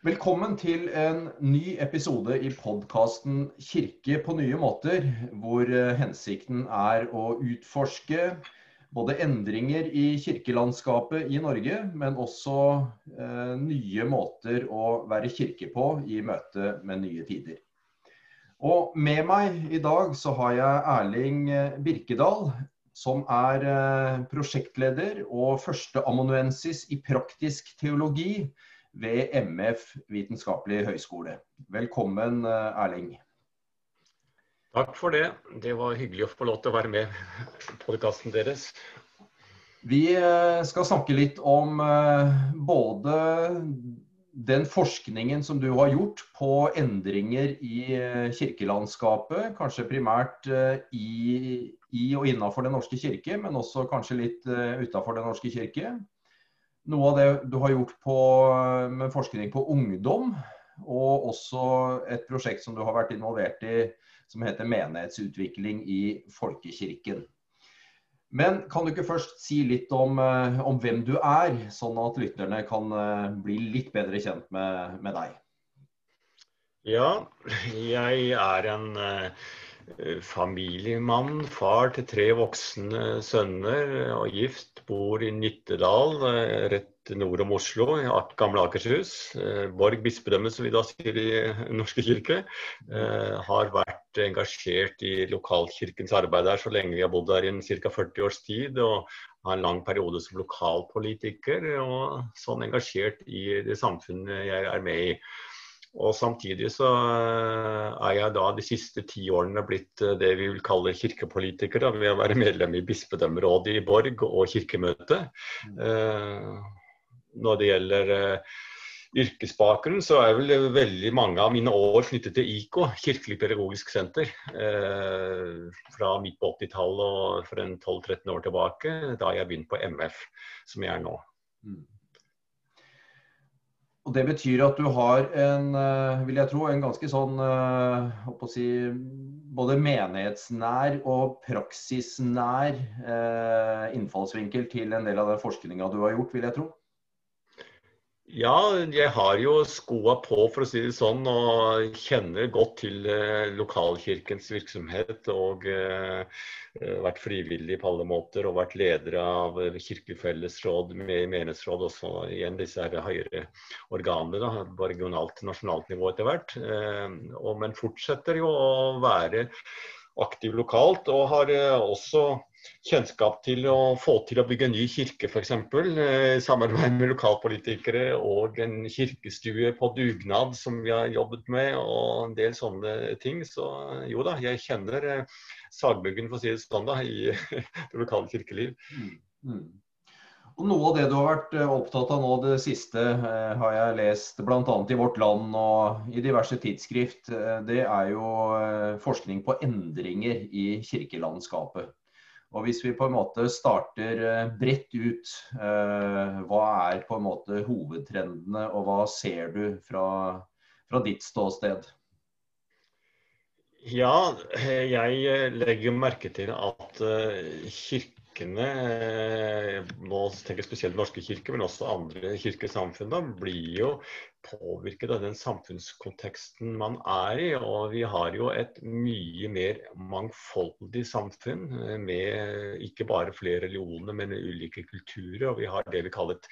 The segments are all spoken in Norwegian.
Velkommen til en ny episode i podkasten 'Kirke på nye måter', hvor eh, hensikten er å utforske både endringer i kirkelandskapet i Norge, men også eh, nye måter å være kirke på i møte med nye tider. Og med meg i dag så har jeg Erling eh, Birkedal, som er eh, prosjektleder og førsteamanuensis i praktisk teologi ved MF vitenskapelig høgskole. Velkommen, eh, Erling. Takk for det. Det var hyggelig å få lov til å være med på podkasten deres. Vi eh, skal snakke litt om eh, både den forskningen som du har gjort på endringer i kirkelandskapet, kanskje primært i, i og innafor Den norske kirke, men også kanskje litt utafor Den norske kirke noe av det du har gjort på, med forskning på ungdom, og også et prosjekt som du har vært involvert i som heter menighetsutvikling i folkekirken. Men kan du ikke først si litt om, eh, om hvem du er, sånn at lytterne kan eh, bli litt bedre kjent med, med deg? Ja, jeg er en uh familiemann, far til tre voksne sønner og gift. Bor i Nittedal, eh, rett nord om Oslo, i gamle Akershus. Eh, Borg bispedømme, som vi da sier i Norske kirke. Eh, har vært engasjert i lokalkirkens arbeid der så lenge vi har bodd der i ca. 40 års tid. og har en lang periode som lokalpolitiker, og sånn engasjert i det samfunnet jeg er med i. Og samtidig så eh, er jeg da de siste ti årene blitt eh, det vi vil kalle kirkepolitiker, da, ved å være medlem i bispedømmerådet i Borg og Kirkemøtet. Eh, når det gjelder yrkesbakgrunn, så er vel veldig mange av mine år knyttet til IK, Kirkelig pedagogisk senter. Fra midt på 80-tallet og for en 12-13 år tilbake, da jeg begynte på MF, som jeg er nå. Mm. Og Det betyr at du har en, eh, vil jeg tro, en ganske sånn eh, si, både menighetsnær og praksisnær eh, innfallsvinkel til en del av den forskninga du har gjort, vil jeg tro? Ja, jeg har jo skoa på, for å si det sånn, og kjenner godt til eh, lokalkirkens virksomhet. Og eh, eh vært frivillig på alle måter, og vært leder av Kirkelig fellesråd, menighetsråd også igjen disse her høyere organene, på regionalt og nasjonalt nivå etter hvert. Men fortsetter jo å være aktiv lokalt, og har eh, også kjennskap til å få til å bygge en ny kirke, f.eks. Eh, I samarbeid med lokalpolitikere og en kirkestue på dugnad som vi har jobbet med, og en del sånne ting. Så jo da, jeg kjenner sagbyggen sagbuggen, for å si det sånn, da, i det lokale kirkeliv. Mm. Og Noe av det du har vært eh, opptatt av nå det siste, eh, har jeg lest bl.a. i Vårt Land og i diverse tidsskrift. Eh, det er jo forskning på endringer i kirkelandskapet. Og Hvis vi på en måte starter bredt ut, hva er på en måte hovedtrendene, og hva ser du fra, fra ditt ståsted? Ja, jeg legger merke til at kirke kirkene, eh, nå tenker jeg spesielt norske kirker, men også andre kirkesamfunn, blir jo påvirket av den samfunnskonteksten man er i. Og vi har jo et mye mer mangfoldig samfunn eh, med ikke bare flere religioner, men ulike kulturer. Og vi har det vi kaller et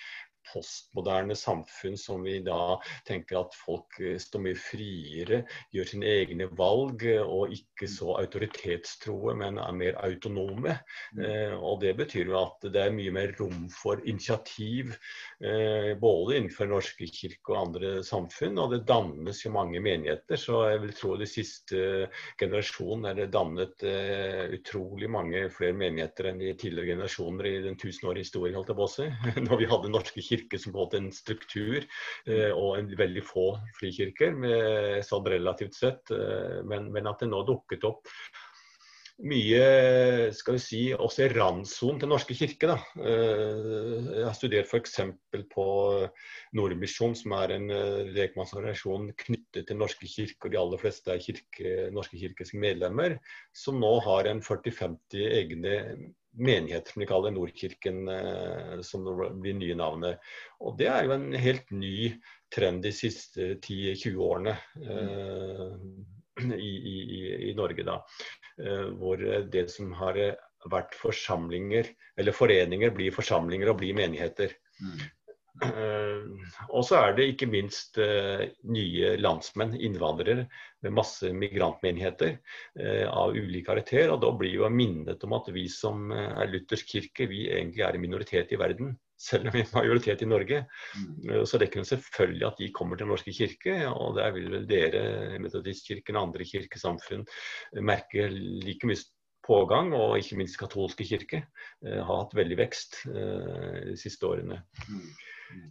postmoderne samfunn som vi da tenker at folk eh, står mye friere, gjør sine egne valg eh, og ikke så autoritetstroe, men er mer autonome. Mm. Eh, og Det betyr jo at det er mye mer rom for initiativ, eh, både innenfor norske kirke og andre samfunn. Og det dannes jo mange menigheter, så jeg vil tro de siste generasjonen er det dannet eh, utrolig mange flere menigheter enn i tidligere generasjoner i den tusenårige historien, holdt jeg på å si. Når vi hadde norske kirker kirke som både en struktur eh, og en veldig få frikirker, med, sånn relativt sett. Eh, men, men, at det nå dukket opp mye skal vi si, også i randsonen til Norske kirke. Da. Eh, jeg har studert f.eks. på Nordmisjon, som er en rekmannsorganisasjon knyttet til Norske kirke, og de aller fleste er kirke, Norske kirkes medlemmer, som nå har en 40-50 egne menigheter som de kaller Nordkirken, eh, som blir nye navnet. Og Det er jo en helt ny trend de siste 10-20 årene i, i, i, Norge. da, Hvor det som har vært forsamlinger, eller foreninger, blir forsamlinger og blir menigheter. Mm. Uh, og så er det ikke minst uh, nye landsmenn, innvandrere, med masse migrantmenigheter uh, av ulik karakter. Og da blir jo minnet om at vi som er luthersk kirke, vi egentlig er en minoritet i verden. Selv om vi er majoritet i Norge. Mm. så det er selvfølgelig at de kommer til Den norske kirke. Og der vil vel dere, Metodistkirken og andre kirkesamfunn, merke like mye pågang, og ikke minst katolske kirke, har hatt veldig vekst de siste årene.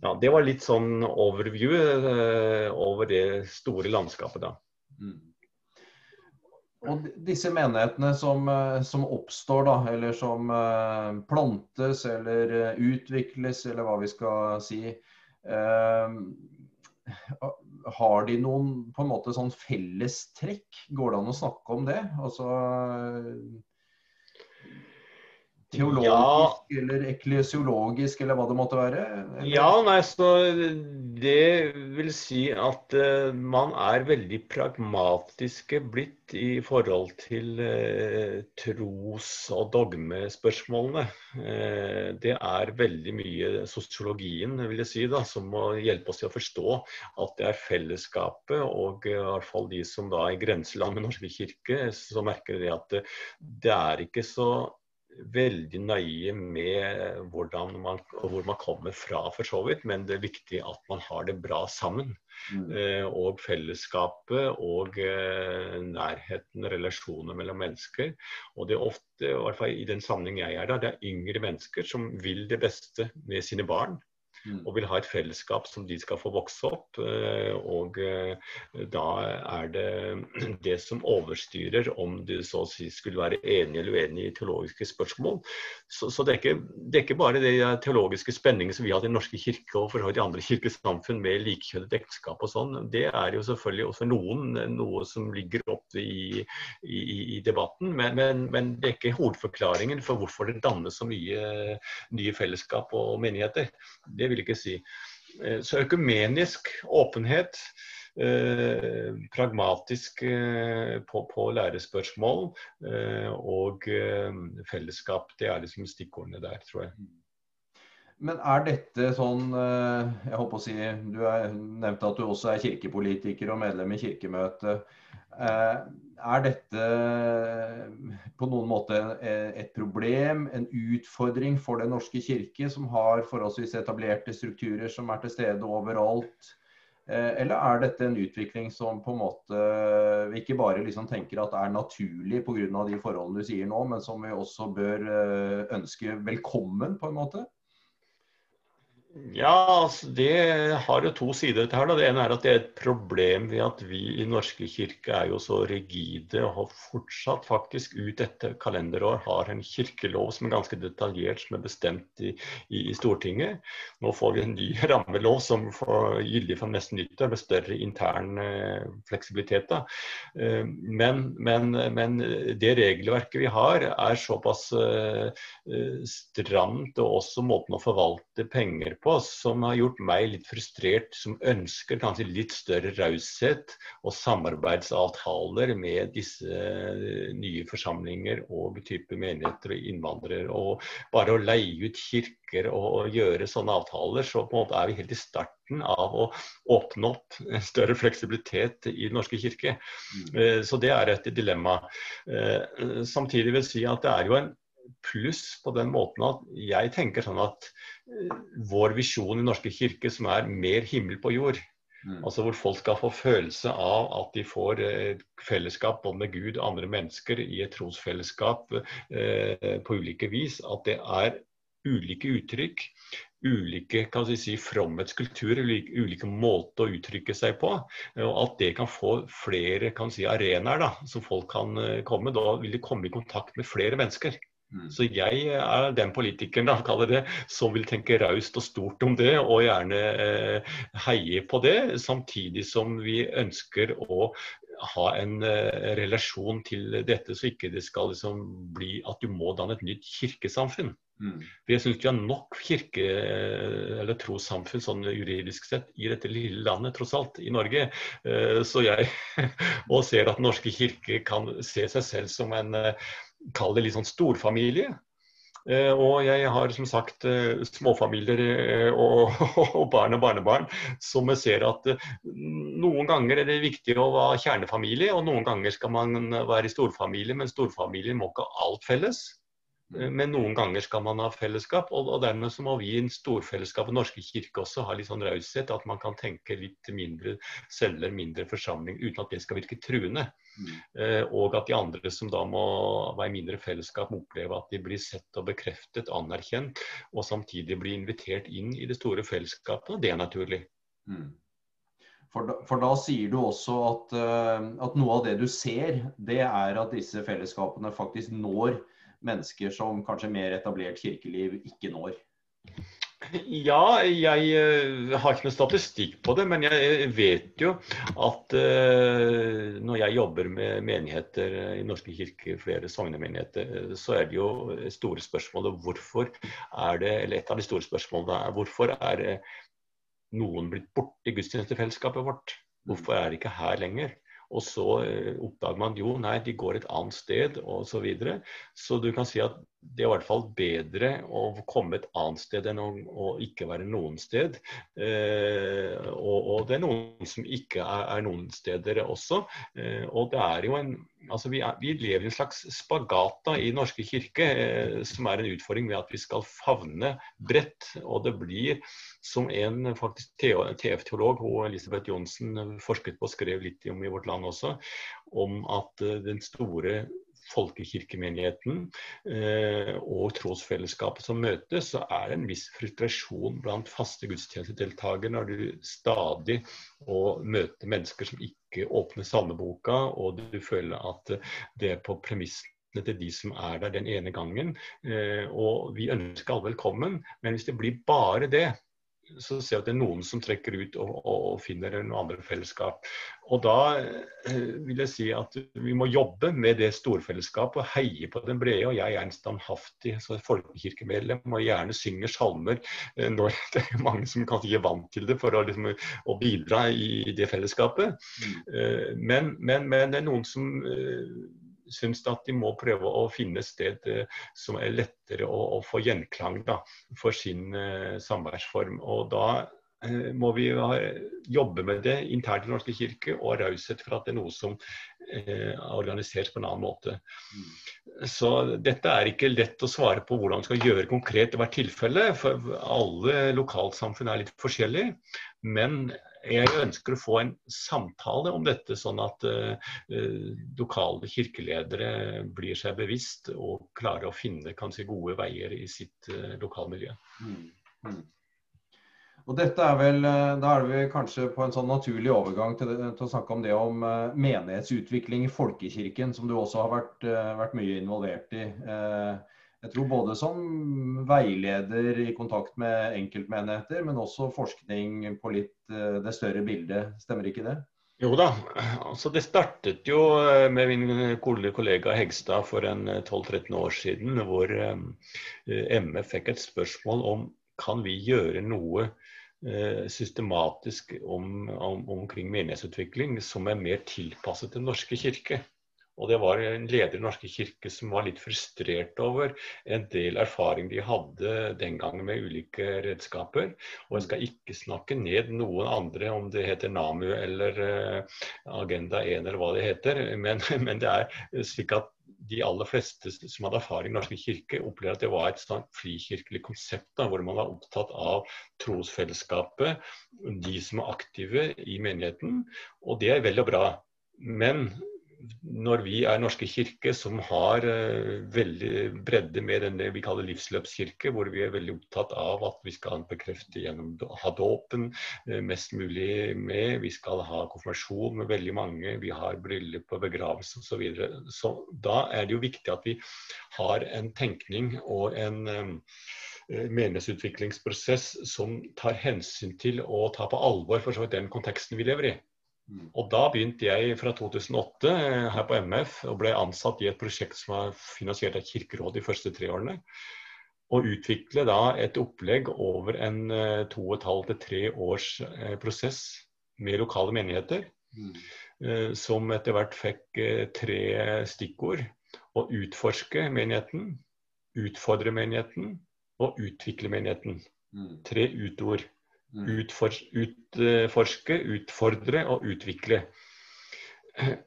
Ja, Det var litt sånn overview uh, over det store landskapet da. Mm. Og disse menighetene som, eh, som, oppstår, da, eller som uh, plantes eller utvikles, eller hva vi skal si, uh, har de noen på en måte sånn fellestrekk? Går det an å snakke om det? Altså teologisk ja. eller eklesiologisk, eller hva det måtte være? Eller? Ja, nei, så det vil si at uh, man er veldig pragmatiske blitt i forhold til uh, tros- og dogmespørsmålene. Uh, det er veldig mye sosiologien vil jeg si, da, som må hjelpe oss til å forstå at det er fellesskapet, og i hvert fall de som da er i grenseland med Norske kirke, så merker de at det er ikke så veldig nøye med hvordan man, hvor man kommer fra, for så vidt. Men det er viktig at man har det bra sammen. Mm. Eh, og fellesskapet og eh, nærheten, relasjoner mellom mennesker. Og det er ofte, i hvert fall i den sammenheng jeg er da, det er yngre mennesker som vil det beste med sine barn. Mm. og vil ha et fellesskap som de skal få vokse opp. Eh, og eh, da er det det som overstyrer om du så å si skulle være enig eller uenig i teologiske spørsmål. Så, så det, er ikke, det, er ikke, bare det teologiske spenningen som vi har hatt i Den norske kirke og for de andre kirkesamfunn med likekjønnet ekteskap og sånn. Det er jo selvfølgelig også noen noe som ligger oppe i, i, i debatten, men, men, men, det er ikke hovedforklaringen for hvorfor det dannes så mye nye fellesskap og menigheter. Det vil vil ikke si. Eh, så økumenisk åpenhet, eh, pragmatisk eh, på, på lærespørsmål og fellesskap, det er liksom stikkordene der, tror jeg. Men er dette sånn Jeg håper å si, Du er, nevnte at du også er kirkepolitiker og medlem i Kirkemøtet. Er dette på noen måte et problem, en utfordring for Den norske kirke, som har forholdsvis etablerte strukturer som er til stede overalt? Eh, eller er dette en utvikling som på en måte vi ikke bare liksom tenker at er naturlig pga. de forholdene du sier nå, men som vi også bør eh, ønske velkommen, på en måte? Ja, altså det har jo to sider. dette her. Da. Det ene er at det er et problem ved at vi i Norske kirke er jo så rigide og har fortsatt faktisk ut etter kalenderår har en kirkelov som er ganske detaljert, som er bestemt i, i, i Stortinget. Nå får vi en ny rammelov som får gyldig fra nesten nyttår med større intern eh, fleksibilitet. Eh, men, men, men, det regelverket vi har er såpass eh, eh stramt, og også måten å forvalte penger på som har gjort meg litt frustrert, som ønsker kanskje litt større raushet og samarbeidsavtaler med disse eh, nye forsamlinger og type menigheter og innvandrere. Og bare å leie ut kirker og gjøre sånne avtaler, så på en måte er vi helt i starten av å åpne opp større fleksibilitet i Den norske kirke. Mm. Eh, så det er et dilemma. Eh, samtidig vil jeg si at det er jo en pluss på den måten at jeg tenker sånn at uh, vår visjon i Norske kirke som er mer himmel på jord, mm. altså hvor folk skal få følelse av at de får uh, fellesskap både med Gud og andre mennesker i et trosfellesskap eh, på ulike vis, at det er ulike uttrykk, ulike kan vi si, fromhetskulturer, ulike, ulike måter å uttrykke seg på. Og at det kan få flere kan si, arenaer da, som folk kan komme. Da vil de komme i kontakt med flere mennesker. Mm. Så jeg er den politikeren da, kaller det, som vil tenke raust og stort om det, og gjerne eh, heie på det. Samtidig som vi ønsker å ha en eh, relasjon til dette, så ikke det skal liksom bli at du må danne et nytt kirkesamfunn. Mm. Jeg syns vi har nok kirke- eller trossamfunn sånn juridisk sett i dette lille landet, tross alt, i Norge. Eh, så jeg og ser at Den norske kirke kan se seg selv som en kall det litt sånn storfamilie. Eh, og jeg har som sagt eh, småfamilier eh, og, og barn og barnebarn som ser at noen ganger er det viktig å være kjernefamilie, og noen ganger skal man være i storfamilie, men storfamilien må ikke ha alt felles. Men noen ganger skal man ha fellesskap, og dermed så må vi i en storfellesskap, og norske kirke også, ha litt sånn raushet. At man kan tenke litt mindre celler, mindre forsamling, uten at det skal virke truende. Mm. Eh, og at de andre som da må være i mindre fellesskap, må oppleve at de blir sett og bekreftet, anerkjent, og samtidig blir invitert inn i det store fellesskapet. Og det er naturlig. Mm. For da, for da, sier du også at, uh, at noe av det du ser, det er at disse fellesskapene faktisk når mennesker som kanskje mer etablert kirkeliv ikke når? Ja, jeg uh, har ikke noe statistikk på det, men jeg vet jo at uh, når jeg jobber med menigheter i Norske kirker, flere sognemenigheter, så er det jo store spørsmålet hvorfor er det, eller et av de store spørsmålene er hvorfor er noen blitt borte i gudstjenestefellesskapet vårt? Hvorfor er de ikke her lenger? Og så eh, oppdager man jo nei, de går et annet sted osv. Så, videre. så du kan si at det er i hvert fall bedre å komme et annet sted enn å, å ikke være noen sted. Eh, og, og, det er noen som ikke er, er noen steder også. Eh, og det er jo en altså vi, er, vi, lever i en slags spagat i Norske kirke, eh, som er en utfordring ved at vi skal favne bredt. Og det blir, som en faktisk TF-teolog, Elisabeth Johnsen, forsket på og skrev litt om i Vårt Land også, om at eh, den store folkekirkemenigheten eh, og trosfellesskapet som møtes, så er det en viss frustrasjon blant faste gudstjenestedeltakere når du stadig å møte mennesker som ikke åpner salmeboka, og du føler at det er på premissene til de som er der den ene gangen. Eh, og vi ønsker alle velkommen, men hvis det blir bare det, så ser jeg at det er noen som trekker ut og, og, finner noe andre fellesskap. Og da eh, vil jeg si at vi må jobbe med det storfellesskapet og heie på den brede. Og jeg er en standhaftig folkekirkemedlem og gjerne synger salmer eh, når det er mange som kanskje ikke er vant til det, for å, liksom, å bidra i det fellesskapet. Mm. Eh, men, men, men, det er noen som syns at de må prøve å finne sted eh, som er lettere å, å få gjenklang da, for sin uh, samværsform. Og da uh, må vi jobbe med det internt i Den norske kirke, og raushet for at det er noe som er organisert på en annen måte. Så dette er ikke lett å svare på hvordan man skal gjøre konkret i hvert tilfelle, for alle lokalsamfunn er litt forskjellige. Men jeg ønsker å få en samtale om dette, sånn at uh, lokale kirkeledere blir seg bevisst og klarer å finne kanskje gode veier i sitt uh, lokalmiljø. Mm. Mm. Og dette er vel, Da er vi kanskje på en sånn naturlig overgang til, det, til å snakke om det om uh, menighetsutvikling i folkekirken, som du også har vært, vært mye involvert i. Uh, jeg tror både som veileder i kontakt med enkeltmenigheter, men også forskning på litt eh, det større bildet. Stemmer ikke det? Jo da. altså Det startet jo eh, med min kollega Hegstad for en 12-13 eh, år siden, hvor MF fikk et spørsmål om kan vi gjøre noe systematisk om, om, omkring menighetsutvikling som er mer tilpasset Den norske kirke. Og det var en leder i Norske kirke som var litt frustrert over en del erfaring de hadde den gangen med ulike redskaper. Og jeg skal ikke snakke ned noen andre, om det heter NAMU eller uh, Agenda 1 eller hva det heter. Men, men, det er slik at de aller fleste som hadde erfaring i Norske kirke, opplever at det var et sånt frikirkelig konsept da, hvor man var opptatt av trosfellesskapet, de som er aktive i menigheten. Og det er vel og bra. Men når vi er Norske kirke, som har uh, veldig bredde med denne vi kaller livsløpskirke, hvor vi er veldig opptatt av at vi skal bekrefte gjennom ha dåpen uh, mest mulig med, vi skal ha konfirmasjon med veldig mange, vi har bryllup og begravelse osv. Så, videre. så da er det jo viktig at vi har en tenkning og en um, menighetsutviklingsprosess som tar hensyn til å ta på alvor for så vidt den konteksten vi lever i. Mm. Og da begynte jeg fra 2008 eh, her på MF og ble ansatt i et prosjekt som var finansiert av Kirkerådet de første tre årene. Og utvikle da et opplegg over en eh, to og et halvt til tre års eh, prosess med lokale menigheter. Mm. Som etter hvert fikk tre stikkord. Å utforske menigheten, utfordre menigheten og utvikle menigheten. Mm. Tre utord. Mm. utforske, utfordre og utvikle.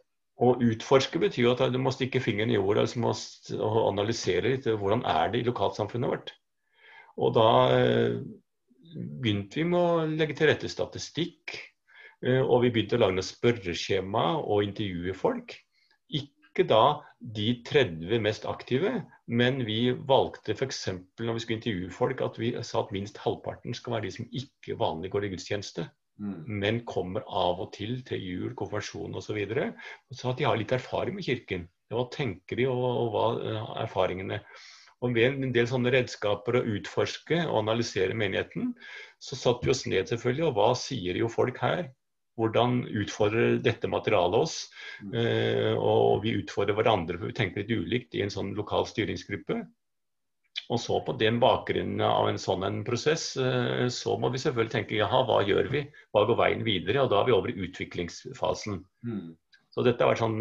Å utforske betyr jo at du må stikke fingeren i jorda altså og analysere litt hvordan er det i lokalsamfunnet vårt. Og da eh, begynte vi med å legge til rette statistikk. Eh, og vi begynte å lage noen spørreskjema og intervjue folk. Ikke da de 30 mest aktive, men vi valgte f.eks. når vi skulle intervjue folk, at vi sa at minst halvparten skal være de som ikke vanlig går i gudstjeneste. Mm. Men kommer av og til til jul, konfirmasjon osv. Så, videre, så at de har litt erfaring med kirken. Hva tenker de, og, og hva er eh, erfaringene? Og ved en del sånne redskaper å utforske og analysere menigheten, så satte vi oss ned selvfølgelig, og hva sier jo folk her? Hvordan utfordrer dette materialet oss? Mm. Eh, og vi utfordrer hverandre, for vi tenker litt ulikt i en sånn lokal styringsgruppe. Og så på den bakgrunnen av en sånn en prosess, eh, så må vi selvfølgelig tenke jaha, hva gjør vi? Hva går veien videre? Og da er vi over i utviklingsfasen. Mm. Så dette har vært sånn,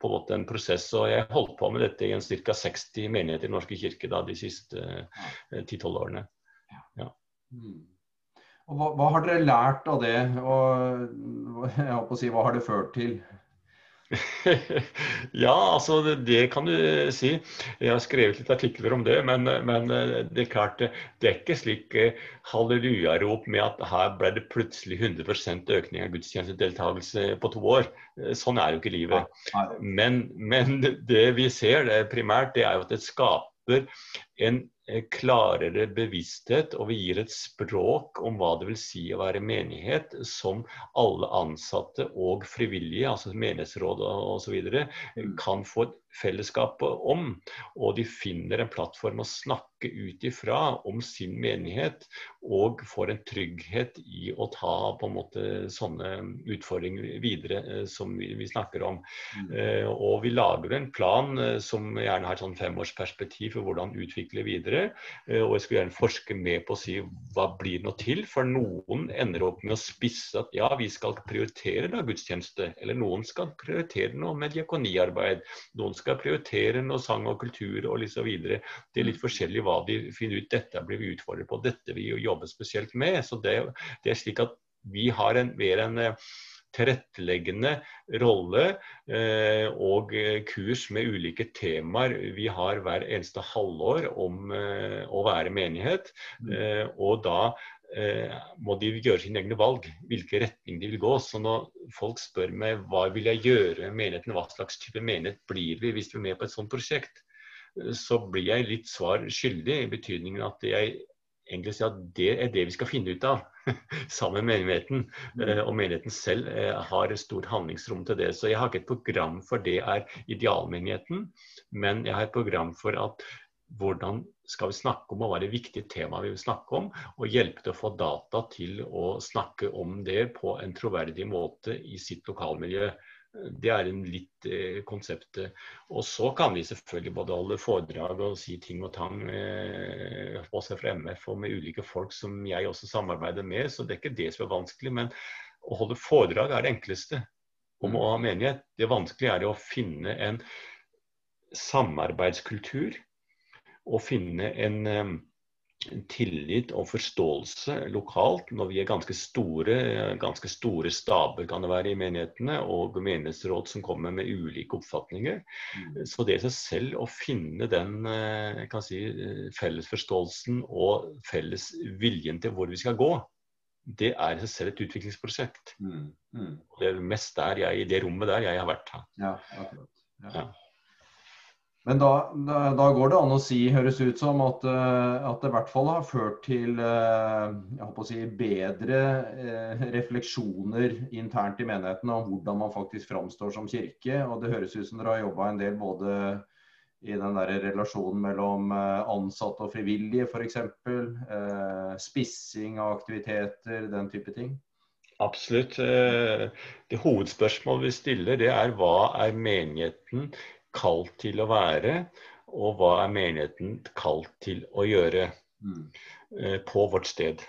på en måte en prosess. Og jeg holdt på med dette i en ca. 60 menigheter i Norske kirke da, de siste eh, 10-12 årene. Ja. Mm. Og hva, hva, har dere lært av det, og jeg håper å si, hva har det ført til? ja, altså det, det, kan du si. Jeg har skrevet litt artikler om det. Men, men det er klart, det er ikke slik eh, hallelujarop med at her ble det plutselig 100% økning av gudstjenestedeltakelse på to år. Sånn er jo ikke livet. Men, men det vi ser det primært, det er jo at det skaper en Eh, klarere bevissthet, og vi gir et språk om hva det vil si å være menighet, som alle ansatte og frivillige, altså menighetsråd osv., mm. kan få et fellesskap om. Og de finner en plattform å snakke ut ifra om sin menighet, og får en trygghet i å ta på en måte sånne utfordringer videre eh, som vi, vi snakker om. Mm. Eh, og vi lager en plan eh, som gjerne har et sånn femårsperspektiv for hvordan utvikle videre. Eh, og jeg skulle gjerne forske med på å si hva blir nå til? For noen ender opp med å spisse at ja, vi skal prioritere da gudstjeneste. Eller noen skal prioritere noe med diakoniarbeid. Noen skal prioritere noe sang og kultur og litt så videre. Det er litt mm. forskjellig hva de finner ut. Dette blir vi utfordret på. Dette vil vi jobbe spesielt med. Så det, det er slik at vi har en, mer en tilretteleggende rolle eh, og kurs med ulike temaer vi har hver eneste halvår om eh, å være menighet. Mm. Eh, og da eh, må de gjøre sine egne valg, hvilken retning de vil gå. Så når folk spør meg hva vil jeg gjøre med menigheten, hva slags type menighet blir vi hvis vi er med på et sånt prosjekt, eh, så blir jeg litt svar skyldig, i betydningen at jeg egentlig sier at det er det vi skal finne ut av sammen med menigheten. Mm. Eh, og menigheten selv har har stort handlingsrom til det. Så jeg har ikke et program for det er idealmenigheten, men jeg har et program for at hvordan skal vi snakke om, og hva er det viktige temaet vi vil snakke om, og hjelpe til å få data til å snakke om det på en troverdig måte i sitt lokalmiljø. Det er en litt eh, konseptet. Og så kan vi selvfølgelig både holde foredrag og si ting og tang, eh, også fra MF og med ulike folk som jeg også samarbeider med, så det er ikke det som er vanskelig. Men å holde foredrag er det enkleste om å ha menighet. Det vanskelige er å finne en samarbeidskultur og finne en eh, tillit og forståelse lokalt når vi er ganske store, ganske store staber kan det være i menighetene, og menighetsråd som kommer med ulike oppfatninger. Mm. Så det i seg selv å finne den kan si, felles forståelsen og felles viljen til hvor vi skal gå, det er i seg selv et utviklingsprosjekt. Mm. Mm. Det er mest der jeg, i det rommet der jeg har vært. Ja, akkurat. Ja. Ja. Men da, da, går det an å si, høres ut som, at, eh, at det i hvert fall har ført til eh, si, bedre eh, refleksjoner internt i menigheten om hvordan man faktisk framstår som kirke. Og det høres ut som dere har jobba en del både i den der relasjonen mellom ansatte og frivillige f.eks. Spissing av aktiviteter, den type ting. Absolutt. Det hovedspørsmålet vi stiller, det er hva er menigheten kalt til å være, og hva er menigheten kalt til å gjøre mm. Eh, på vårt sted.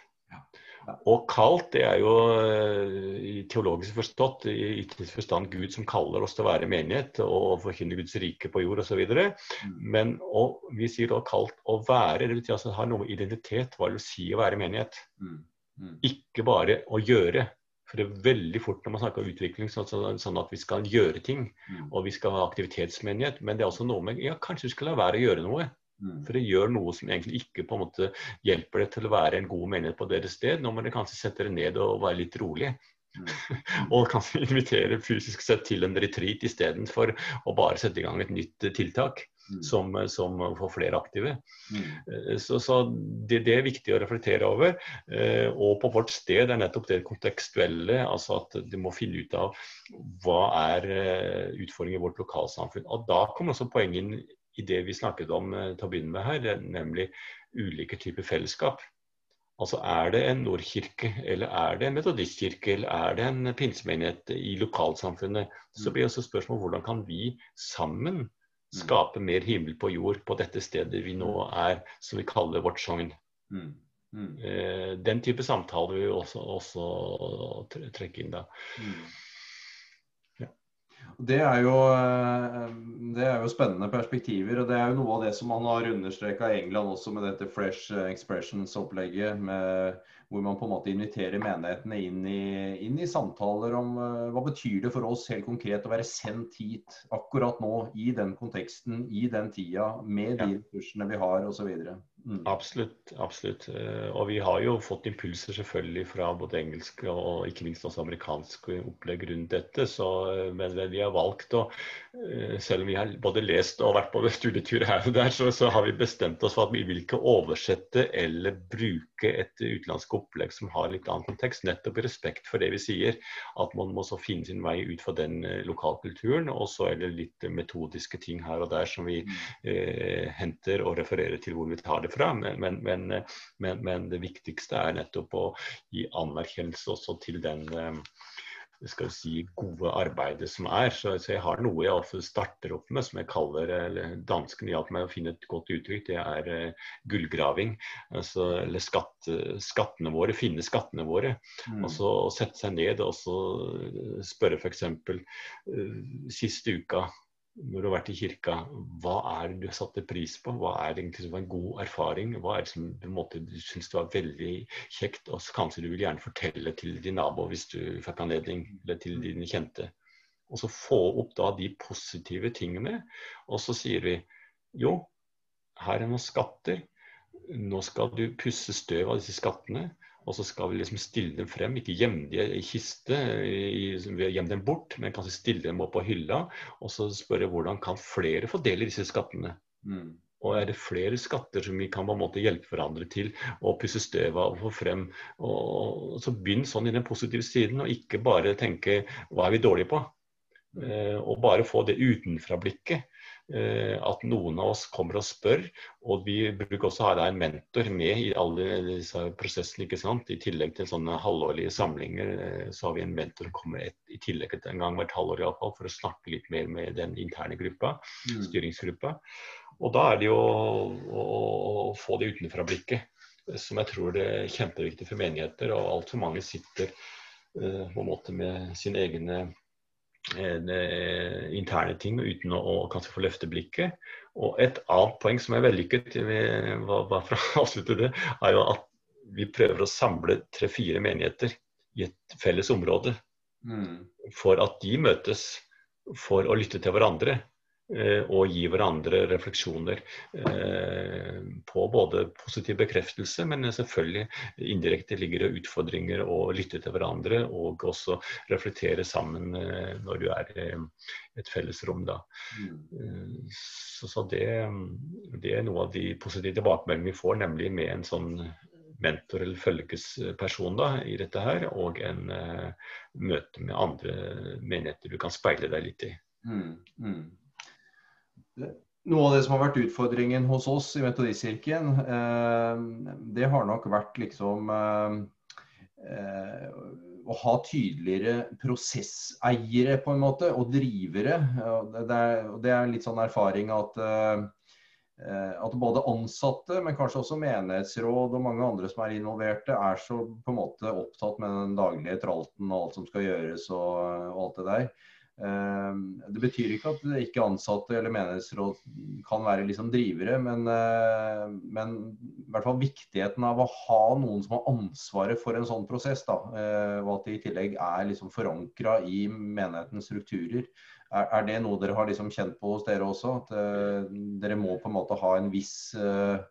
Og kalt, det er jo eh, i teologisk forstått, i ytterste forstand Gud som kaller oss til å være menighet og forkynne Guds rike på jord osv. Mm. Men og, vi sier da kalt å være, det betyr altså ha noe identitet, hva det vil si å være menighet. Mm. Mm. Ikke bare å gjøre. For det er veldig fort når man snakker om utvikling, sånn, sånn at vi skal gjøre ting. Mm. Og vi skal ha aktivitetsmenighet. Men det er også noe med ja, kanskje vi skal la være å gjøre noe. Mm. For det gjør noe som egentlig ikke på en måte hjelper det til å være en god menighet på deres sted. Nå må dere kanskje sette dere ned og være litt rolig. Mm. og kanskje invitere fysisk sett til en retreat istedenfor å bare sette i gang et nytt tiltak. Mm. Som, som, får flere aktive. Mm. Eh, så, så det, det, er viktig å reflektere over. Eh, og på vårt sted er nettopp det kontekstuelle, altså at du må finne ut av hva er eh, utfordringen i vårt lokalsamfunn. Og da kommer også poenget i det vi snakket om til å begynne med her, nemlig ulike typer fellesskap. Altså Er det en Nordkirke, eller er det en metodistkirke, eller er det en pinsemenighet i lokalsamfunnet, så blir også spørsmålet hvordan kan vi sammen skape mer himmel på jord på dette stedet vi nå er, som vi kaller vårt sogn. Mm. Mm. Eh, den type samtaler vil vi også, også trekke inn da. Mm. Det er, jo, eh, det er, jo, spennende perspektiver. og Det er jo noe av det som man har understreka i England også med dette Fresh Expressions-opplegget. Hvor man på en måte inviterer menighetene inn i, inn i, samtaler om uh, hva betyr det for oss helt konkret å være sendt hit akkurat nå, i den konteksten, i den tida, med de ressursene vi har osv. Mm. Absolutt. absolutt. Eh, og vi har jo fått impulser selvfølgelig fra både engelsk og ikke minst også amerikansk opplegg rundt dette. Så, eh, men vi har valgt å, eh, selv om vi har både lest og vært på studietur her og der, så, så, har vi bestemt oss for at vi vil ikke oversette eller bruke et utenlandsk opplegg som har litt annen kontekst. Nettopp i respekt for det vi sier. At man må så finne sin vei ut fra den lokalkulturen. Og så er det litt metodiske ting her og der som vi mm. eh, henter og refererer til hvor vi tar det fra, men, men, men, men, det viktigste er nettopp å gi anerkjennelse også til den eh, skal vi si, gode arbeidet som er. Så, så jeg har noe jeg starter opp med, som jeg kaller eller Danskene hjalp meg å finne et godt uttrykk. Det er uh, gullgraving. Altså, eller skatt, skattene våre, finne skattene våre. Mm. Og så sette seg ned og så spørre f.eks. Uh, siste uka når du har vært i kirka, hva er det du satte pris på? Hva er det egentlig som var en god erfaring? Hva er det som på en måte, du syns var veldig kjekt? Og så kanskje du vil gjerne fortelle til din nabo hvis du fikk anledning, eller til dine kjente. Og så få opp da de positive tingene. Og så sier vi jo, her er noen skatter. Nå skal du pusse støv av disse skattene. Og så skal vi liksom stille dem frem, ikke gjemme dem i kiste, gjemme dem bort, men kanskje stille dem opp på hylla. Og så spørre hvordan kan flere få del i disse skattene. Mm. Og er det flere skatter som vi kan på en måte hjelpe hverandre til å pusse støv av og få frem? Og så Begynn sånn i den positive siden, og ikke bare tenke hva er vi dårlige på? Mm. Eh, og bare få det utenfra-blikket. Eh, at noen av oss kommer og spør. Og vi bruker også å ha en mentor med i alle disse prosessene. ikke sant? I tillegg til sånne halvårlige samlinger, eh, så har vi en mentor som kommer et, i tillegg til en gang hvert halvår i alle fall, for å snakke litt mer med den interne gruppa, mm. styringsgruppa. Og da er det jo å, å, få det utenfra-blikket som jeg tror det er kjempeviktig for menigheter. Og altfor mange sitter uh, på en måte med sine egne Eh, interne ting uten å, å kanskje få løfte blikket. Og et annet poeng som er vellykket, bare for å avslutte det, er jo at vi prøver å samle tre-fire menigheter i et felles område. Mm. For at de møtes for å lytte til hverandre. Eh, og gi hverandre refleksjoner eh, på både positiv bekreftelse, men selvfølgelig indirekte ligger det utfordringer å lytte til hverandre og også reflektere sammen eh, når du er i et fellesrom. Da. Mm. Så, så det, det, er noe av de positive tilbakemeldingene vi får, nemlig med en sånn mentor eller følgesperson da, i dette her, og en møte med andre menigheter du kan speile deg litt i. Mm, mm. Noe av det som har vært utfordringen hos oss i Metodistkirken, eh, det har nok vært liksom eh, eh å ha tydeligere prosesseiere, på en måte, og drivere. Det er, det er litt sånn erfaring at, at både ansatte, men kanskje også menighetsråd og mange andre som er involverte, er så på en måte opptatt med den daglige tralten og alt som skal gjøres og alt det der. Ehm, det betyr ikke at ikke ansatte eller menighetsråd kan være liksom drivere, men, eh, men, i hvert fall viktigheten av å ha noen som har ansvaret for en sånn prosess. Da, eh, og at det i tillegg er liksom forankra i menighetens strukturer. Er, er, det noe dere har liksom kjent på hos dere også? At uh, dere må på en måte ha en viss uh,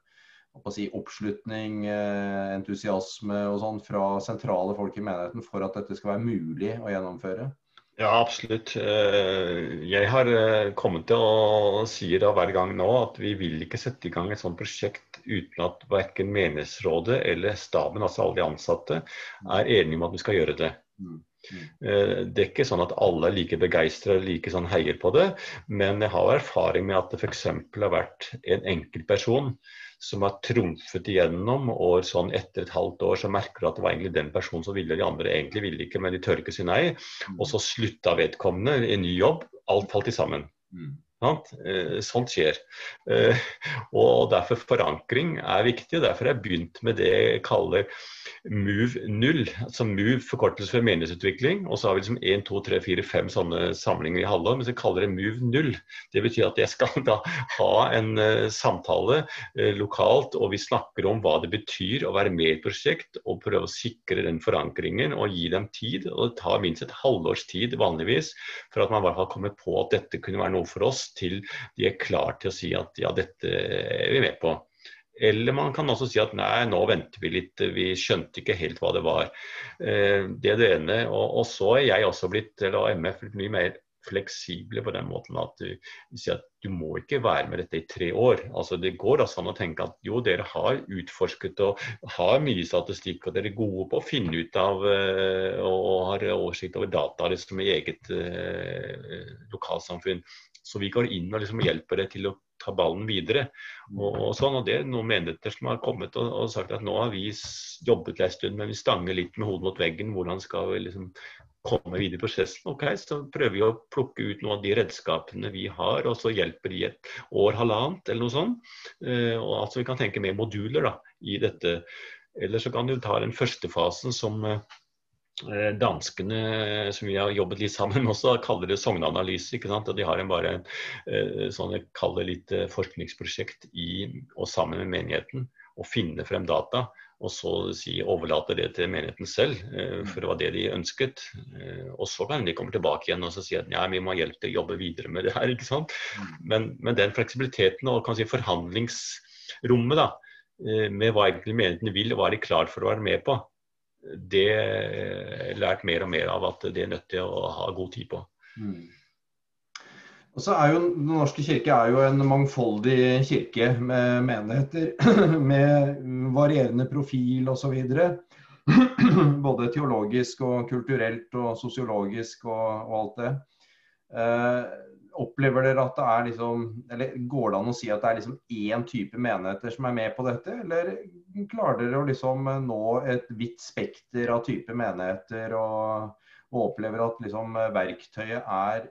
si, oppslutning, entusiasme og sånn fra sentrale folk i menigheten for at dette skal være mulig å gjennomføre? Ja, absolutt. Eh, jeg har eh, kommet til å si det hver gang nå at vi vil ikke sette i gang et sånt prosjekt uten at verken menighetsrådet eller staben, altså alle de ansatte, er enige om at vi skal gjøre det. Mm. Mm. Eh, det er ikke sånn at alle er like begeistra eller like sånn heier på det, men jeg har erfaring med at det f.eks. har vært en enkeltperson som har trumfet igjennom, og sånn etter et halvt år så merker du at det var egentlig den personen som ville, de andre egentlig ville ikke, men de tør ikke si nei. Mm. Og så slutta vedkommende i en ny jobb. Alt falt i sammen. Mm. Eh, sånt skjer. Eh, og Derfor forankring er viktig. og Derfor har jeg begynt med det jeg kaller Move 0. Altså Move forkortelse for meningsutvikling. Og så har vi liksom 1, 2, 3, 4, 5 sånne samlinger i halvår. Men så kaller det Move 0. Det betyr at jeg skal da ha en uh, samtale lokalt, og vi snakker om hva det betyr å være med i et prosjekt, og prøve å sikre den forankringen og gi dem tid. Og det tar minst et halvårs tid vanligvis for at man i hvert fall kommer på at dette kunne være noe for oss til de er klar til å si at ja, dette er vi med på. Eller man kan også si at nei, nå venter vi litt, vi skjønte ikke helt hva det var. Eh, det er det ene. Og, og, så er jeg også blitt, eller MF, blitt mye mer fleksible på den måten at du, at du må ikke være med dette i tre år. Altså Det går altså an å tenke at jo, dere har utforsket og har mye statistikk, og dere er gode på å finne ut av uh, og har oversikt over data liksom, i eget eh, lokalsamfunn. Så vi går inn og liksom hjelper deg til å ta ballen videre. Og, og, sånn, og Det er noen menigheter som har kommet og, og, sagt at nå har vi jobbet en stund, men vi stanger litt med hodet mot veggen. Hvordan skal vi liksom komme videre i prosessen? Ok, Så prøver vi å plukke ut noen av de redskapene vi har, og så hjelper de et år, halvannet eller noe sånt. Eh, og altså Vi kan tenke mer moduler da, i dette. Eller så kan du ta den første fasen som Eh, danskene som vi har jobbet litt sammen med også, kaller det sogneanalyse. ikke sant? Og De har en bare eh, sånn kaller litt eh, forskningsprosjekt i, og sammen med menigheten og finne frem data. Og så si, overlate det til menigheten selv, for det var det de ønsket. Og så kan de komme tilbake igjen og si at ja, vi må hjelpe til å jobbe videre med det her. ikke sant? Mm. Men, men den fleksibiliteten og kan si forhandlingsrommet da, med hva egentlig menigheten vil, og hva er de klar for å være med på, det er lært mer og mer av at det er nødt til å ha god tid på. Mm. Og så er jo Den norske kirke er jo en mangfoldig kirke med menigheter med varierende profil osv. Både teologisk og kulturelt og sosiologisk og, og alt det. Eh, Opplever dere at det er liksom Eller går det an å si at det er liksom én type menigheter som er med på dette, eller klarer dere å liksom nå et vidt spekter av type menigheter og, og opplever at liksom verktøyet er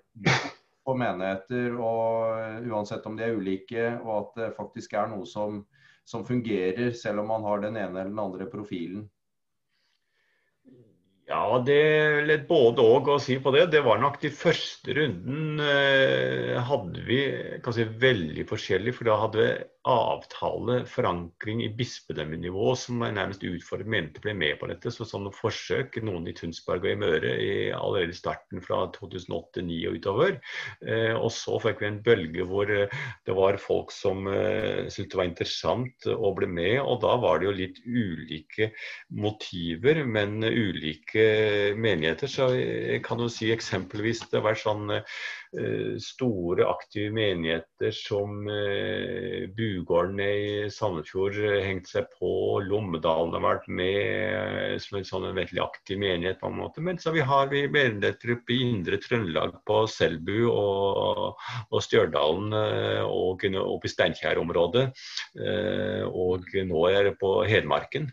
på menigheter, og uansett om de er ulike, og at det faktisk er noe som, som fungerer, selv om man har den ene eller den andre profilen? Ja, det er litt både òg å si på det. Det var nok de første runden eh, hadde vi si, veldig forskjellig. For da hadde vi avtale, forankring i bispedømmenivå som er nærmest utfordret mente ble med på dette. Så sånne forsøk, noen i Tunsberg og i Møre i allerede starten fra 2008-2009 og utover. Eh, og så fikk vi en bølge hvor eh, det var folk som eh, syntes det var interessant å bli med. Og da var det jo litt ulike motiver, men ulike menigheter. Så jeg kan jo si eksempelvis det var sånn eh, eh, store, aktive menigheter som eh, Bugården i Sandefjord hengte seg på. Lommedalen har vært med som en sånn veldig aktiv menighet på en måte. Men så vi har vi menigheter i indre Trøndelag, på Selbu og, og Stjørdalen og oppe i Steinkjer-området. Og nå er det på Hedmarken.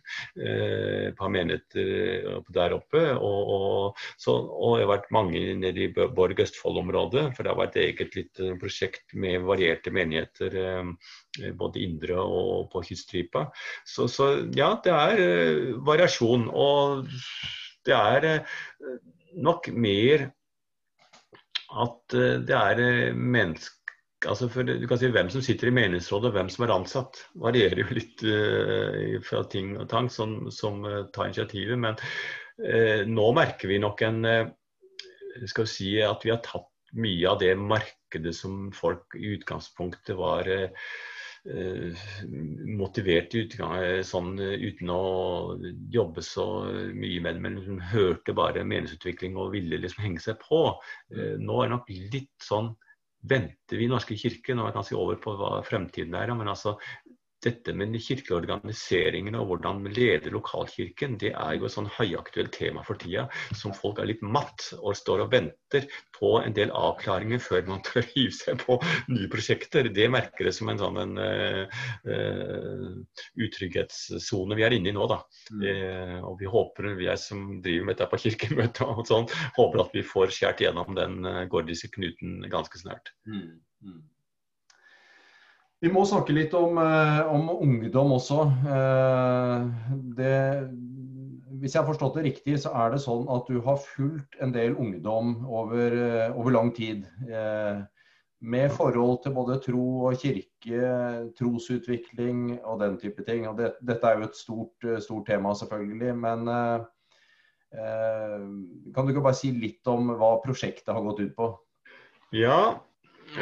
På menigheter der oppe. Og, og, så, og det har vært mange nede i Borg Østfold-området. For det har vært eget litt eh, prosjekt med varierte menigheter eh, både indre og på kyststripa. Så, så, ja, det er eh, variasjon. Og det er nok mer at det er mennesker altså for, du kan si Hvem som sitter i menighetsrådet og hvem som er ansatt, varierer jo litt uh, fra ting og tang som, som uh, tar initiativet. Men uh, nå merker vi nok en skal vi si at vi har tatt mye av det markedet som folk i utgangspunktet var motivert i utgang, sånn, uten å jobbe så mye med det, men liksom hørte bare meningsutvikling og ville liksom henge seg på. Nå er det nok litt sånn venter vi i Norske kirke, nå er jeg ganske over på hva fremtiden er, men altså dette med kirkeorganiseringen kirkelige og hvordan vi leder lokalkirken, det er jo et sånn høyaktuelt tema for tida, som folk er litt matt og står og venter på en del avklaringer før man tør hive seg på nye prosjekter. Det merker det som en sånn en, uh, uh, utrygghetssone vi er inne i nå, da. Mm. Uh, og vi håper, vi er som driver med dette på kirkemøtet og sånn, håper at vi får skjært gjennom den gordiske knuten ganske snart. Mm. Mm. Vi må snakke litt om, eh, om ungdom også. Eh, det, hvis jeg har forstått det riktig, så er det sånn at du har fulgt en del ungdom over, eh, over lang tid. Med forhold til både tro og kirke, trosutvikling og den type ting. Og det, dette er jo et stort, stort tema, selvfølgelig. Men kan du ikke bare si litt om hva prosjektet har gått ut på? Ja,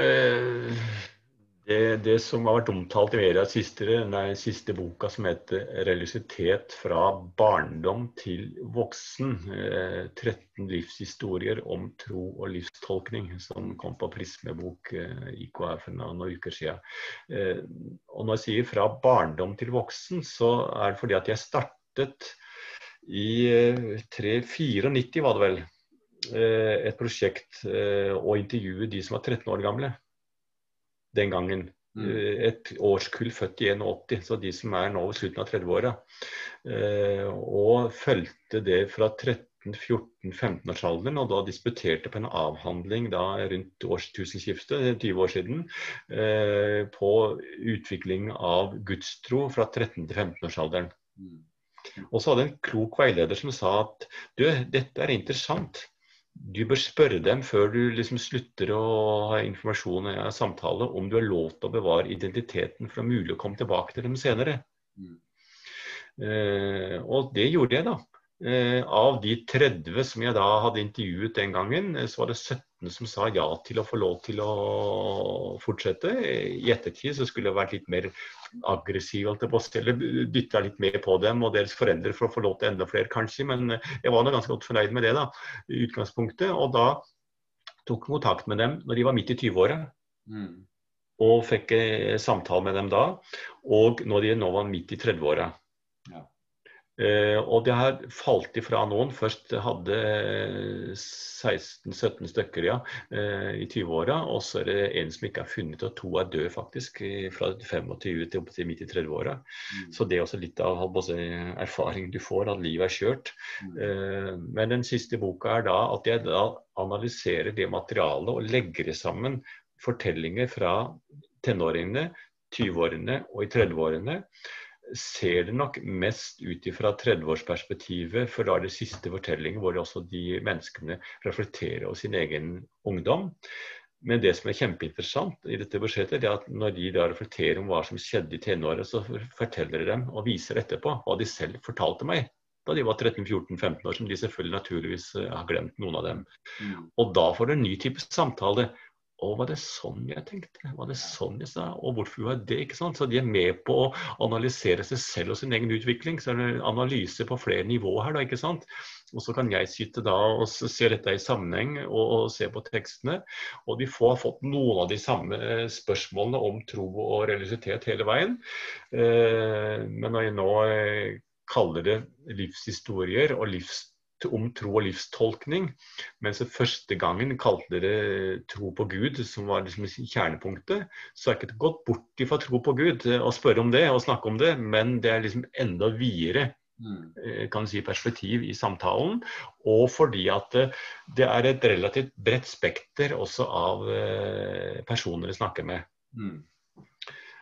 eh, det, det, som har vært omtalt i media siste, nei, siste boka som heter 'Religiøsitet fra barndom til voksen'. Eh, 13 livshistorier om tro og livstolkning, som kom på Prismebok eh, IKR for noen uker siden. Eh, og når jeg sier 'fra barndom til voksen', så er det fordi at jeg startet i 394, var det vel, eh, et prosjekt og å intervjue de som var 13 år gamle den gangen. Mm. Eh, et årskull født i 81, så de som er nå ved slutten av 30-åra. Eh, og fulgte det fra 13-14-15-årsalderen, og da disputerte på en avhandling da rundt årstusenskiftet, 20 år siden, eh, på utvikling av gudstro fra 13 til 15-årsalderen. Mm. Og så hadde en klok veileder som sa at du, dette er interessant du bør spørre dem før du liksom slutter å ha informasjon og samtale, om du har lov til å bevare identiteten for å mulig å komme tilbake til dem senere. Mm. Uh, og det gjorde jeg, da. Eh, av de 30 som jeg da hadde intervjuet den gangen, eh, så var det 17 som sa ja til å få lov til å fortsette. I ettertid så skulle jeg vært litt mer aggressiv, eller dytta litt mer på dem og deres foreldre for å få lov til enda flere, kanskje. Men eh, jeg var nå ganske godt fornøyd med det da, i utgangspunktet. Og da tok jeg kontakt med dem når de var midt i 20-åra. Mm. Og fikk samtale med dem da. Og når de nå var midt i 30-åra. Uh, og det har falt ifra noen. Først hadde 16-17 stykker ja, uh, i 20-åra. Og så er det en som ikke er funnet, og to er døde faktisk. Fra 25 til til midt i 30-åra. Mm. Så det er også litt av erfaringen erfaring du får, at livet er kjørt. Mm. Men den siste boka er da at jeg da analyserer det materialet og legger sammen fortellinger fra tenåringene, 20-årene og i 30-årene ser det nok mest ut ifra 30-årsperspektivet, for da er det siste fortellingen hvor også de menneskene reflekterer over sin egen ungdom. Men det som er kjempeinteressant i dette budsjettet, er at når de da reflekterer om hva som skjedde i tenåret, så forteller de dem og viser etterpå hva de selv fortalte meg da de var 13-14-15 år, som de selvfølgelig naturligvis har glemt, noen av dem. Mm. Og da får du en ny type samtale Å, var det sånn jeg tenkte? Var det sånn jeg sa? Og hvorfor var det? ikke sant? Så de er med på å analysere seg selv og sin egen utvikling. Så er det analyse på flere nivåer her, da, ikke sant. Og så kan jeg sitte da og se dette i sammenheng og, og se på tekstene. Og de får fått noen av de samme spørsmålene om tro og religiøsitet hele veien. Eh, men når jeg nå eh, kaller det livshistorier og livshistorier om tro og livstolkning. Mens første gangen kalte dere tro på Gud, som var liksom kjernepunktet. Så er det ikke gått bort fra tro på Gud og spørre om det og snakke om det, men det er liksom enda videre mm. eh, kan du si, perspektiv i samtalen. Og fordi at eh, det er et relativt bredt spekter også av eh, personer vi snakker med.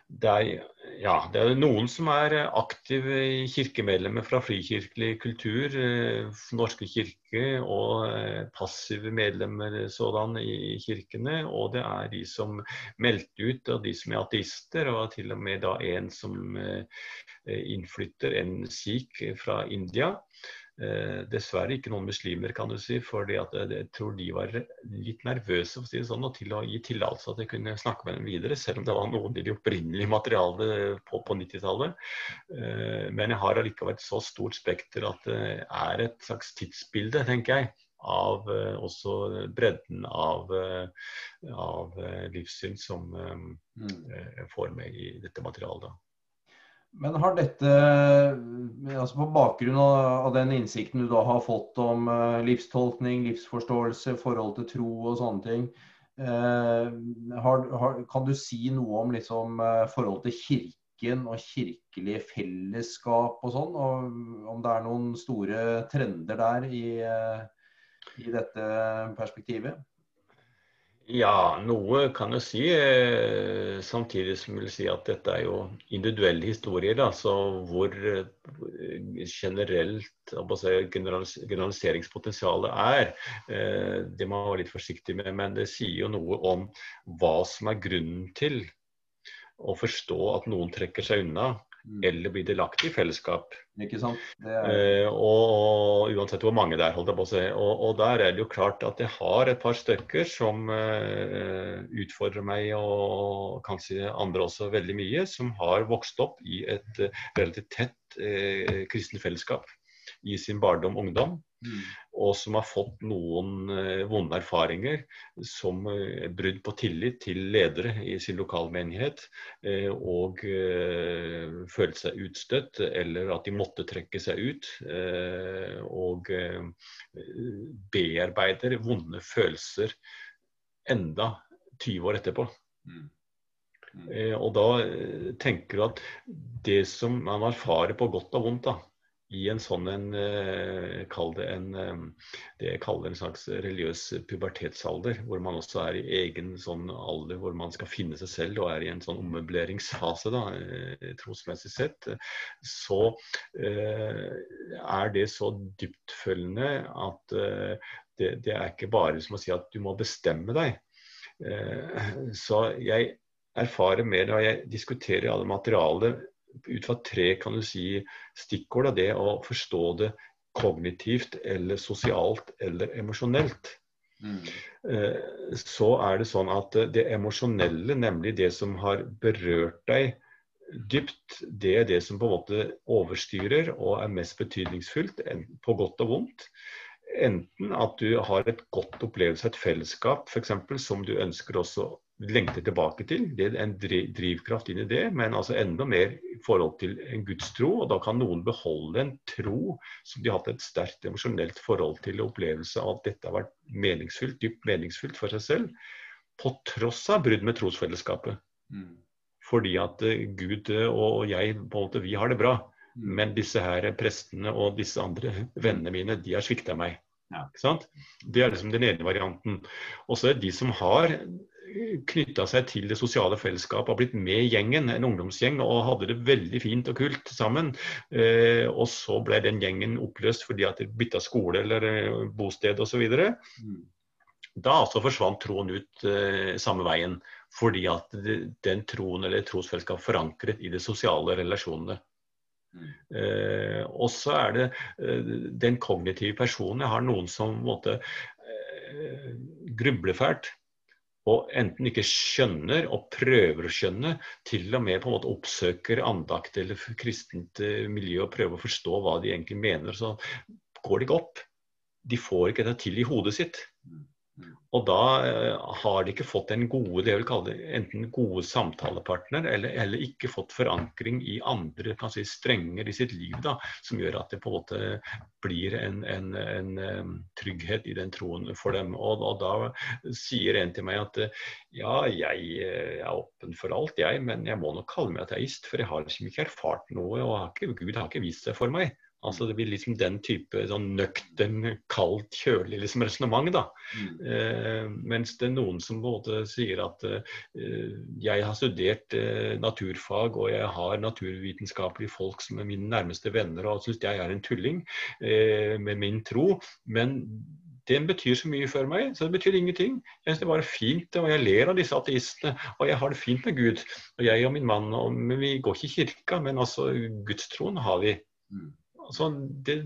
Det er, ja, det er noen som er aktive kirkemedlemmer fra frikirkelig kultur, eh, Norske kirke, og eh, passive medlemmer sådan i kirkene. Og det er de som meldte ut, og de som er ateister, og til og med da en som eh, innflytter, en sikh fra India. Eh, dessverre ikke noen muslimer, kan du si. For eh, jeg tror de var litt nervøse for å si det sånn, og til å gi tillatelse at jeg kunne snakke med dem videre, selv om det var noen i det opprinnelige materialet på, på 90-tallet. Eh, men jeg har allikevel et så stort spekter at det er et slags tidsbilde, tenker jeg. Av eh, også bredden av, eh, av eh, livssyn som mm. får med i dette materialet. Men har dette, altså på bakgrunn av, den innsikten du da har fått om uh, livstolkning, livsforståelse, forhold til tro og sånne ting, uh, har, har, kan du si noe om liksom, uh, forhold til kirken og kirkelige fellesskap og sånn? Og om det er noen store trender der i, i dette perspektivet? Ja, noe kan jeg si. Eh, samtidig som vil si at dette er jo individuelle historier. så hvor eh, generelt si, generaliseringspotensialet er. Eh, det må man være litt forsiktig med. Men det sier jo noe om hva som er grunnen til å forstå at noen trekker seg unna. Mm. eller blir det lagt i fellesskap. Ikke sant? Er... Eh, og, og, uansett hvor mange det er, holdt jeg på å si. Og, og, der er det jo klart at jeg har et par stykker som eh, utfordrer meg, og kanskje andre også veldig mye, som har vokst opp i et eh, relativt tett eh, kristent fellesskap i sin barndom og ungdom. Mm. Og som har fått noen eh, vonde erfaringer som eh, brudd på tillit til ledere i sin lokalmenighet. Eh, og følt seg utstøtt, eller at de måtte trekke seg ut. Og bearbeider vonde følelser enda 20 år etterpå. Mm. Mm. og da tenker du at det som man erfarer på godt og vondt, da, i en sånn en, eh, kall det en, eh, det jeg kaller en slags religiøs pubertetsalder, hvor man også er i egen sånn alder hvor man skal finne seg selv og er i en sånn ommøbleringsfase, da, eh, trosmessig sett, så er det så dyptfølgende at det, det, er ikke bare som å si at du må bestemme deg. Så jeg erfarer mer når jeg diskuterer alle materialet ut fra tre kan du si, stikkord. Det å forstå det kognitivt eller sosialt eller emosjonelt. Mm. Eh, så er det sånn at det emosjonelle, nemlig det som har berørt deg dypt, det er det som på en måte overstyrer og er mest betydningsfullt, på godt og vondt. Enten at du har et godt opplevelse av et fellesskap, f.eks., som du ønsker også lengter tilbake til. Det er en drivkraft inn i det, men altså enda mer i forhold til en gudstro. Og da kan noen beholde en tro som de har hatt et sterkt emosjonelt forhold til, og opplevelse av at dette har vært meningsfylt, dypt meningsfylt for seg selv, på tross av brudd med trosfellesskapet. Mm. Fordi at uh, Gud uh, og jeg på en måte, vi har det bra. Mm. Men disse her prestene og disse andre vennene mine, de har svikta meg. Ja. Det er liksom den ene varianten. Og så er det de som har knytta seg til det sosiale fellesskapet, har blitt med i gjengen, en ungdomsgjeng, og hadde det veldig fint og kult sammen. Eh, og så ble den gjengen oppløst fordi at de bytta skole eller eh, bosted osv. Mm. Da altså forsvant troen ut eh, samme veien, fordi at den troen eller trosfellesskapet forankret i de sosiale relasjonene. Mm. Eh, og så er det eh, den kognitive personen. Jeg har noen som måtte eh, grubler fælt og enten ikke skjønner og prøver å skjønne, til og med på en måte oppsøker andakt eller kristent eh, miljø og prøver å forstå hva de egentlig mener, så går det ikke opp. De får ikke det til i hodet sitt. Og da uh, har de ikke fått en gode, det jeg vil kalle det, enten gode samtalepartner, eller, eller ikke fått forankring i andre si, strenger i sitt liv da, som gjør at det på en måte blir en, en, en um, trygghet i den troen for dem. Og, og, da sier en til meg at ja, jeg, jeg er åpen for alt, jeg, men jeg må nok kalle meg ateist, for jeg har liksom ikke erfart noe, og har ikke, Gud har ikke vist seg for meg. Altså Det blir liksom den type sånn nøktern, kaldt, kjølig liksom resonnement. da. Mm. Eh, mens det er noen som både sier at eh, jeg har studert eh, naturfag og jeg har naturvitenskapelige folk som er mine nærmeste venner og syns jeg er en tulling eh, med min tro. Men den betyr så mye for meg, så det betyr ingenting. Jeg synes det bare fint, og jeg ler av disse ateistene. Og jeg har det fint med Gud. Og jeg og min mann, og, vi går ikke i kirka, men altså gudstroen har vi. Mm. Altså, det,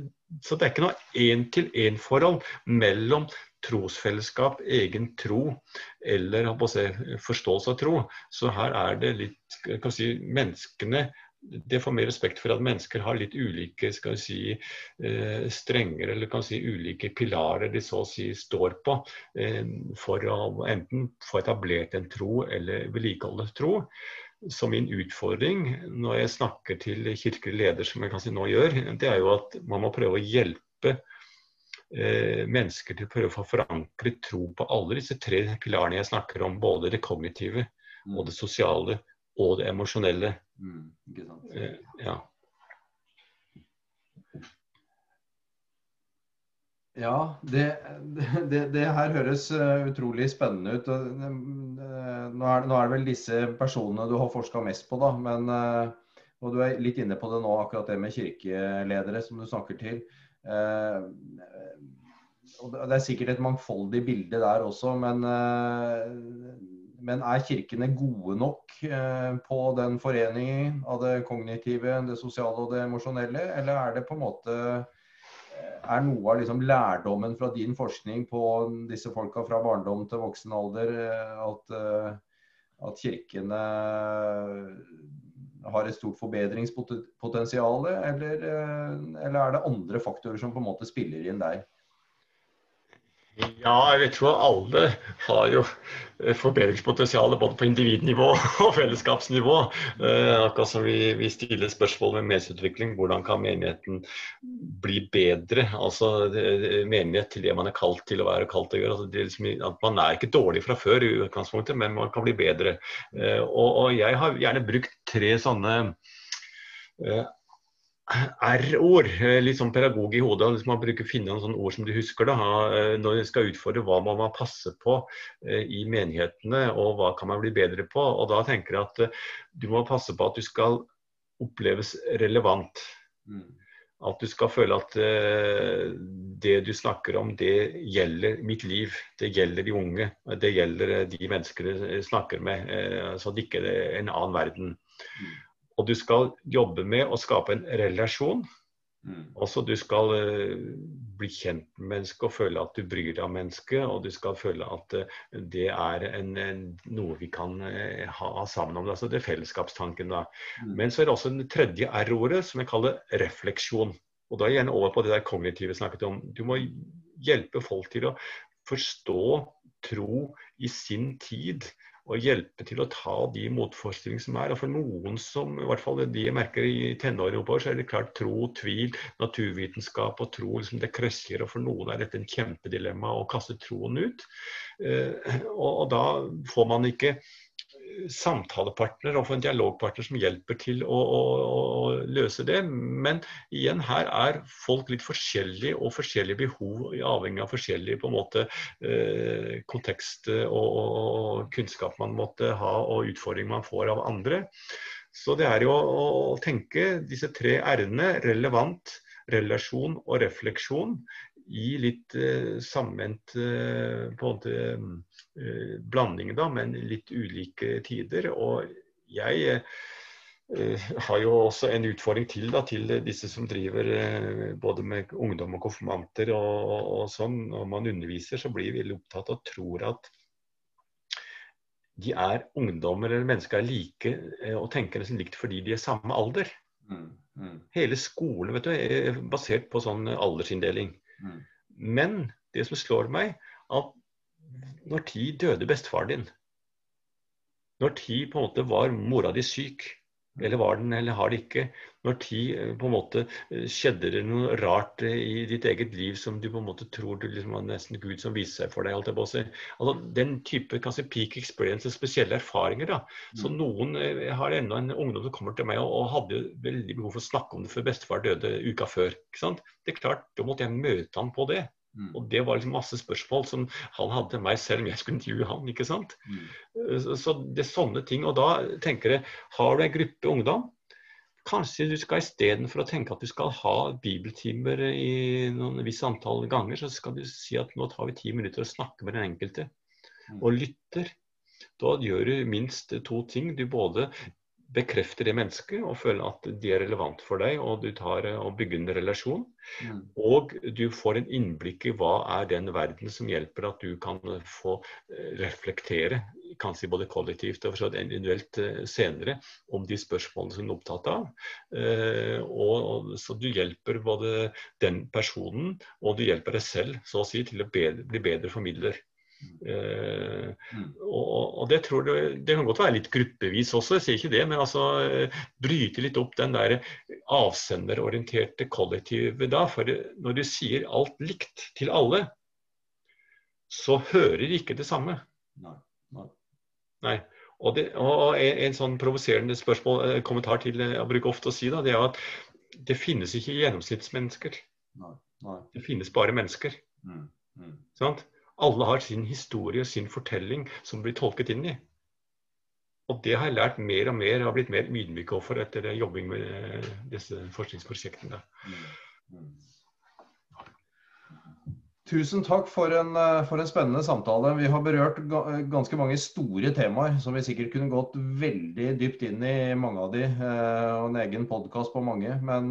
så det er ikke noe én-til-én-forhold mellom trosfellesskap, egen tro eller si, forståelse av tro. Så her er det litt kan si, Menneskene det får mer respekt for at mennesker har litt ulike skal si, eh, strenger eller kan si ulike pilarer de så å si står på eh, for å enten få etablert en tro eller vedlikeholde tro. Så min utfordring når jeg snakker til kirkelig leder, som jeg kanskje nå gjør, det er jo at man må prøve å hjelpe eh, mennesker til å prøve å få forankret tro på alle disse tre pilarene jeg snakker om. Både det kognitive, og det sosiale og det emosjonelle. Mm, eh, ja. Ja, det, det, det, her høres eh, utrolig spennende ut. Nå er, nå er, det vel disse personene du har forska mest på, da. Men, eh, og du er litt inne på det nå, akkurat det med kirkeledere som du snakker til. Eh, det er sikkert et mangfoldig bilde der også, men, eh, men er kirkene gode nok på den foreningen av det kognitive, det sosiale og det emosjonelle, eller er det på en måte er noe av liksom lærdommen fra din forskning på disse folka fra barndom til voksen alder at at kirkene har et stort forbedringspotensial, eller, eh, eller er det andre faktorer som på en måte spiller inn der? Ja, jeg tror alle har jo eh, forbedringspotensial både på individnivå og fellesskapsnivå. Eh, akkurat som vi, vi, stiller spørsmål med menighetsutvikling. Hvordan kan menigheten bli bedre? Altså menighet til det man er kalt til å være kalt til å gjøre. Altså, liksom, at man er ikke dårlig fra før i utgangspunktet, men man kan bli bedre. Eh, og, og jeg har gjerne brukt tre sånne eh, R-ord. Eh, litt sånn pedagog i hodet. Hvis man bruker finne noen sånne ord som du husker da, eh, når du skal utfordre hva man må passe på eh, i menighetene, og hva kan man bli bedre på. Og Da tenker jeg at du må passe på at du skal oppleves relevant. Mm. At du skal føle at det du snakker om, det gjelder mitt liv. Det gjelder de unge. Det gjelder de mennesker du snakker med. så det ikke er en annen verden. Mm. Og du skal jobbe med å skape en relasjon. Mm. Også du skal uh, bli kjent med mennesket og føle at du bryr deg om mennesket. Og du skal føle at uh, det er en, en, noe vi kan uh, ha sammen om. Altså det er fellesskapstanken. da. Mm. Men så er det også det tredje R-ordet, som jeg kaller refleksjon. Og da er jeg gjerne over på det der kognitive snakket om. Du må hjelpe folk til å forstå tro i sin tid og hjelpe til å ta de motforestillingene som er. Og for noen som, i hvert fall de merker i tenårene oppover, så er det klart tro, tvil, naturvitenskap og tro liksom det krøsjer. Og for noen er dette en kjempedilemma å kaste troen ut. Eh, og, og da får man ikke samtalepartner og for en dialogpartner som hjelper til å, å, å, løse det. Men igjen, her er folk litt forskjellige og forskjellige behov, avhengig av forskjellig på en måte eh, kontekst og, og, kunnskap man måtte ha og utfordringer man får av andre. Så det er jo å tenke disse tre r-ene, relevant, relasjon og refleksjon, i litt eh, sammenvendt eh, på eh, blanding, da, men litt ulike tider. Og jeg eh, har jo også en utfordring til da, til disse som driver eh, både med ungdom og konfirmanter og, og, og, sånn. Når man underviser, så blir vi veldig opptatt og tror at de er ungdommer eller mennesker er like eh, og tenker nesten likt fordi de er samme alder. Mm. Mm. Hele skolen vet du, er basert på sånn aldersinndeling. Men det som slår meg, at når tid døde bestefaren din, når tid på en måte var mora di syk, eller var den, eller har det ikke? Når tid eh, på en måte eh, skjedde det noe rart eh, i ditt eget liv som du på en måte tror du liksom var nesten Gud som viste seg for deg? alt det på å si. Altså, Den type kanskje peak experience, spesielle erfaringer. da. Så mm. noen jeg har ennå en ungdom som kommer til meg og, og hadde veldig behov for å snakke om det før bestefar døde uka før. ikke sant? Det er klart, Da måtte jeg møte ham på det. Mm. Og det var liksom masse spørsmål som han hadde til meg selv om jeg skulle intervjue han. ikke sant? Mm. Eh, så det er sånne ting. Og da tenker jeg, har du en gruppe ungdom, kanskje du skal istedenfor å tenke at du skal ha bibeltimer i noen visse antall ganger, så skal du si at nå tar vi ti minutter og snakker med den enkelte. Mm. Og lytter. Da gjør du minst to ting. Du både bekrefter det mennesket og føler at de er relevant for deg, og du tar eh, og bygger en relasjon. Mm. Og du får en innblikk i hva er den verden som hjelper at du kan få eh, reflektere, kanskje både kollektivt og individuelt eh, senere, om de spørsmålene som du er opptatt av. Og, så du hjelper både den personen og du hjelper deg selv så å si, til å bli bedre formidler. Uh, og, og, det tror du det kan godt være litt gruppevis også, jeg sier ikke det. Men altså bryte litt opp den der avsenderorienterte kollektivet da. For når du sier alt likt til alle, så hører ikke det samme. Nei. Nei. Nei. Og, det, og en, en, sånn provoserende spørsmål, eh, kommentar til jeg bruker ofte å si, da, det er at det finnes ikke gjennomsnittsmennesker. Nei. Nei. Det finnes bare mennesker. Mm. Mm. Sant? Alle har sin historie og sin fortelling som blir tolket inn i. Og det har jeg lært mer og mer og har blitt mer ydmyk overfor etter jobbing med eh, disse forskningsprosjektene. Tusen takk for en, eh, for en, spennende samtale. Vi har berørt ganske mange store temaer som vi sikkert kunne gått veldig dypt inn i, mange av de, eh, og en egen podkast på mange. Men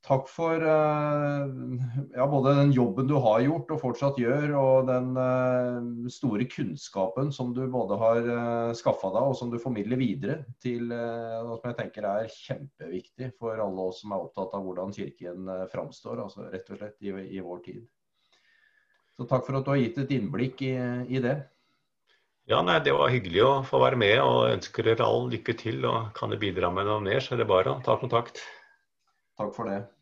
Takk for eh, ja, både den jobben du har gjort og fortsatt gjør, og den uh, store kunnskapen som du både har eh, skaffa deg og som du formidler videre til noe som jeg tenker er kjempeviktig for alle oss som er opptatt av hvordan Kirken framstår, altså rett og slett i, i, vår tid. Så takk for at du har gitt et innblikk i, i det. Ja, nei, Det var hyggelig å få være med, og ønsker dere all lykke til. og Kan det bidra med noe mer, så er det bare å ta kontakt. Takk for det.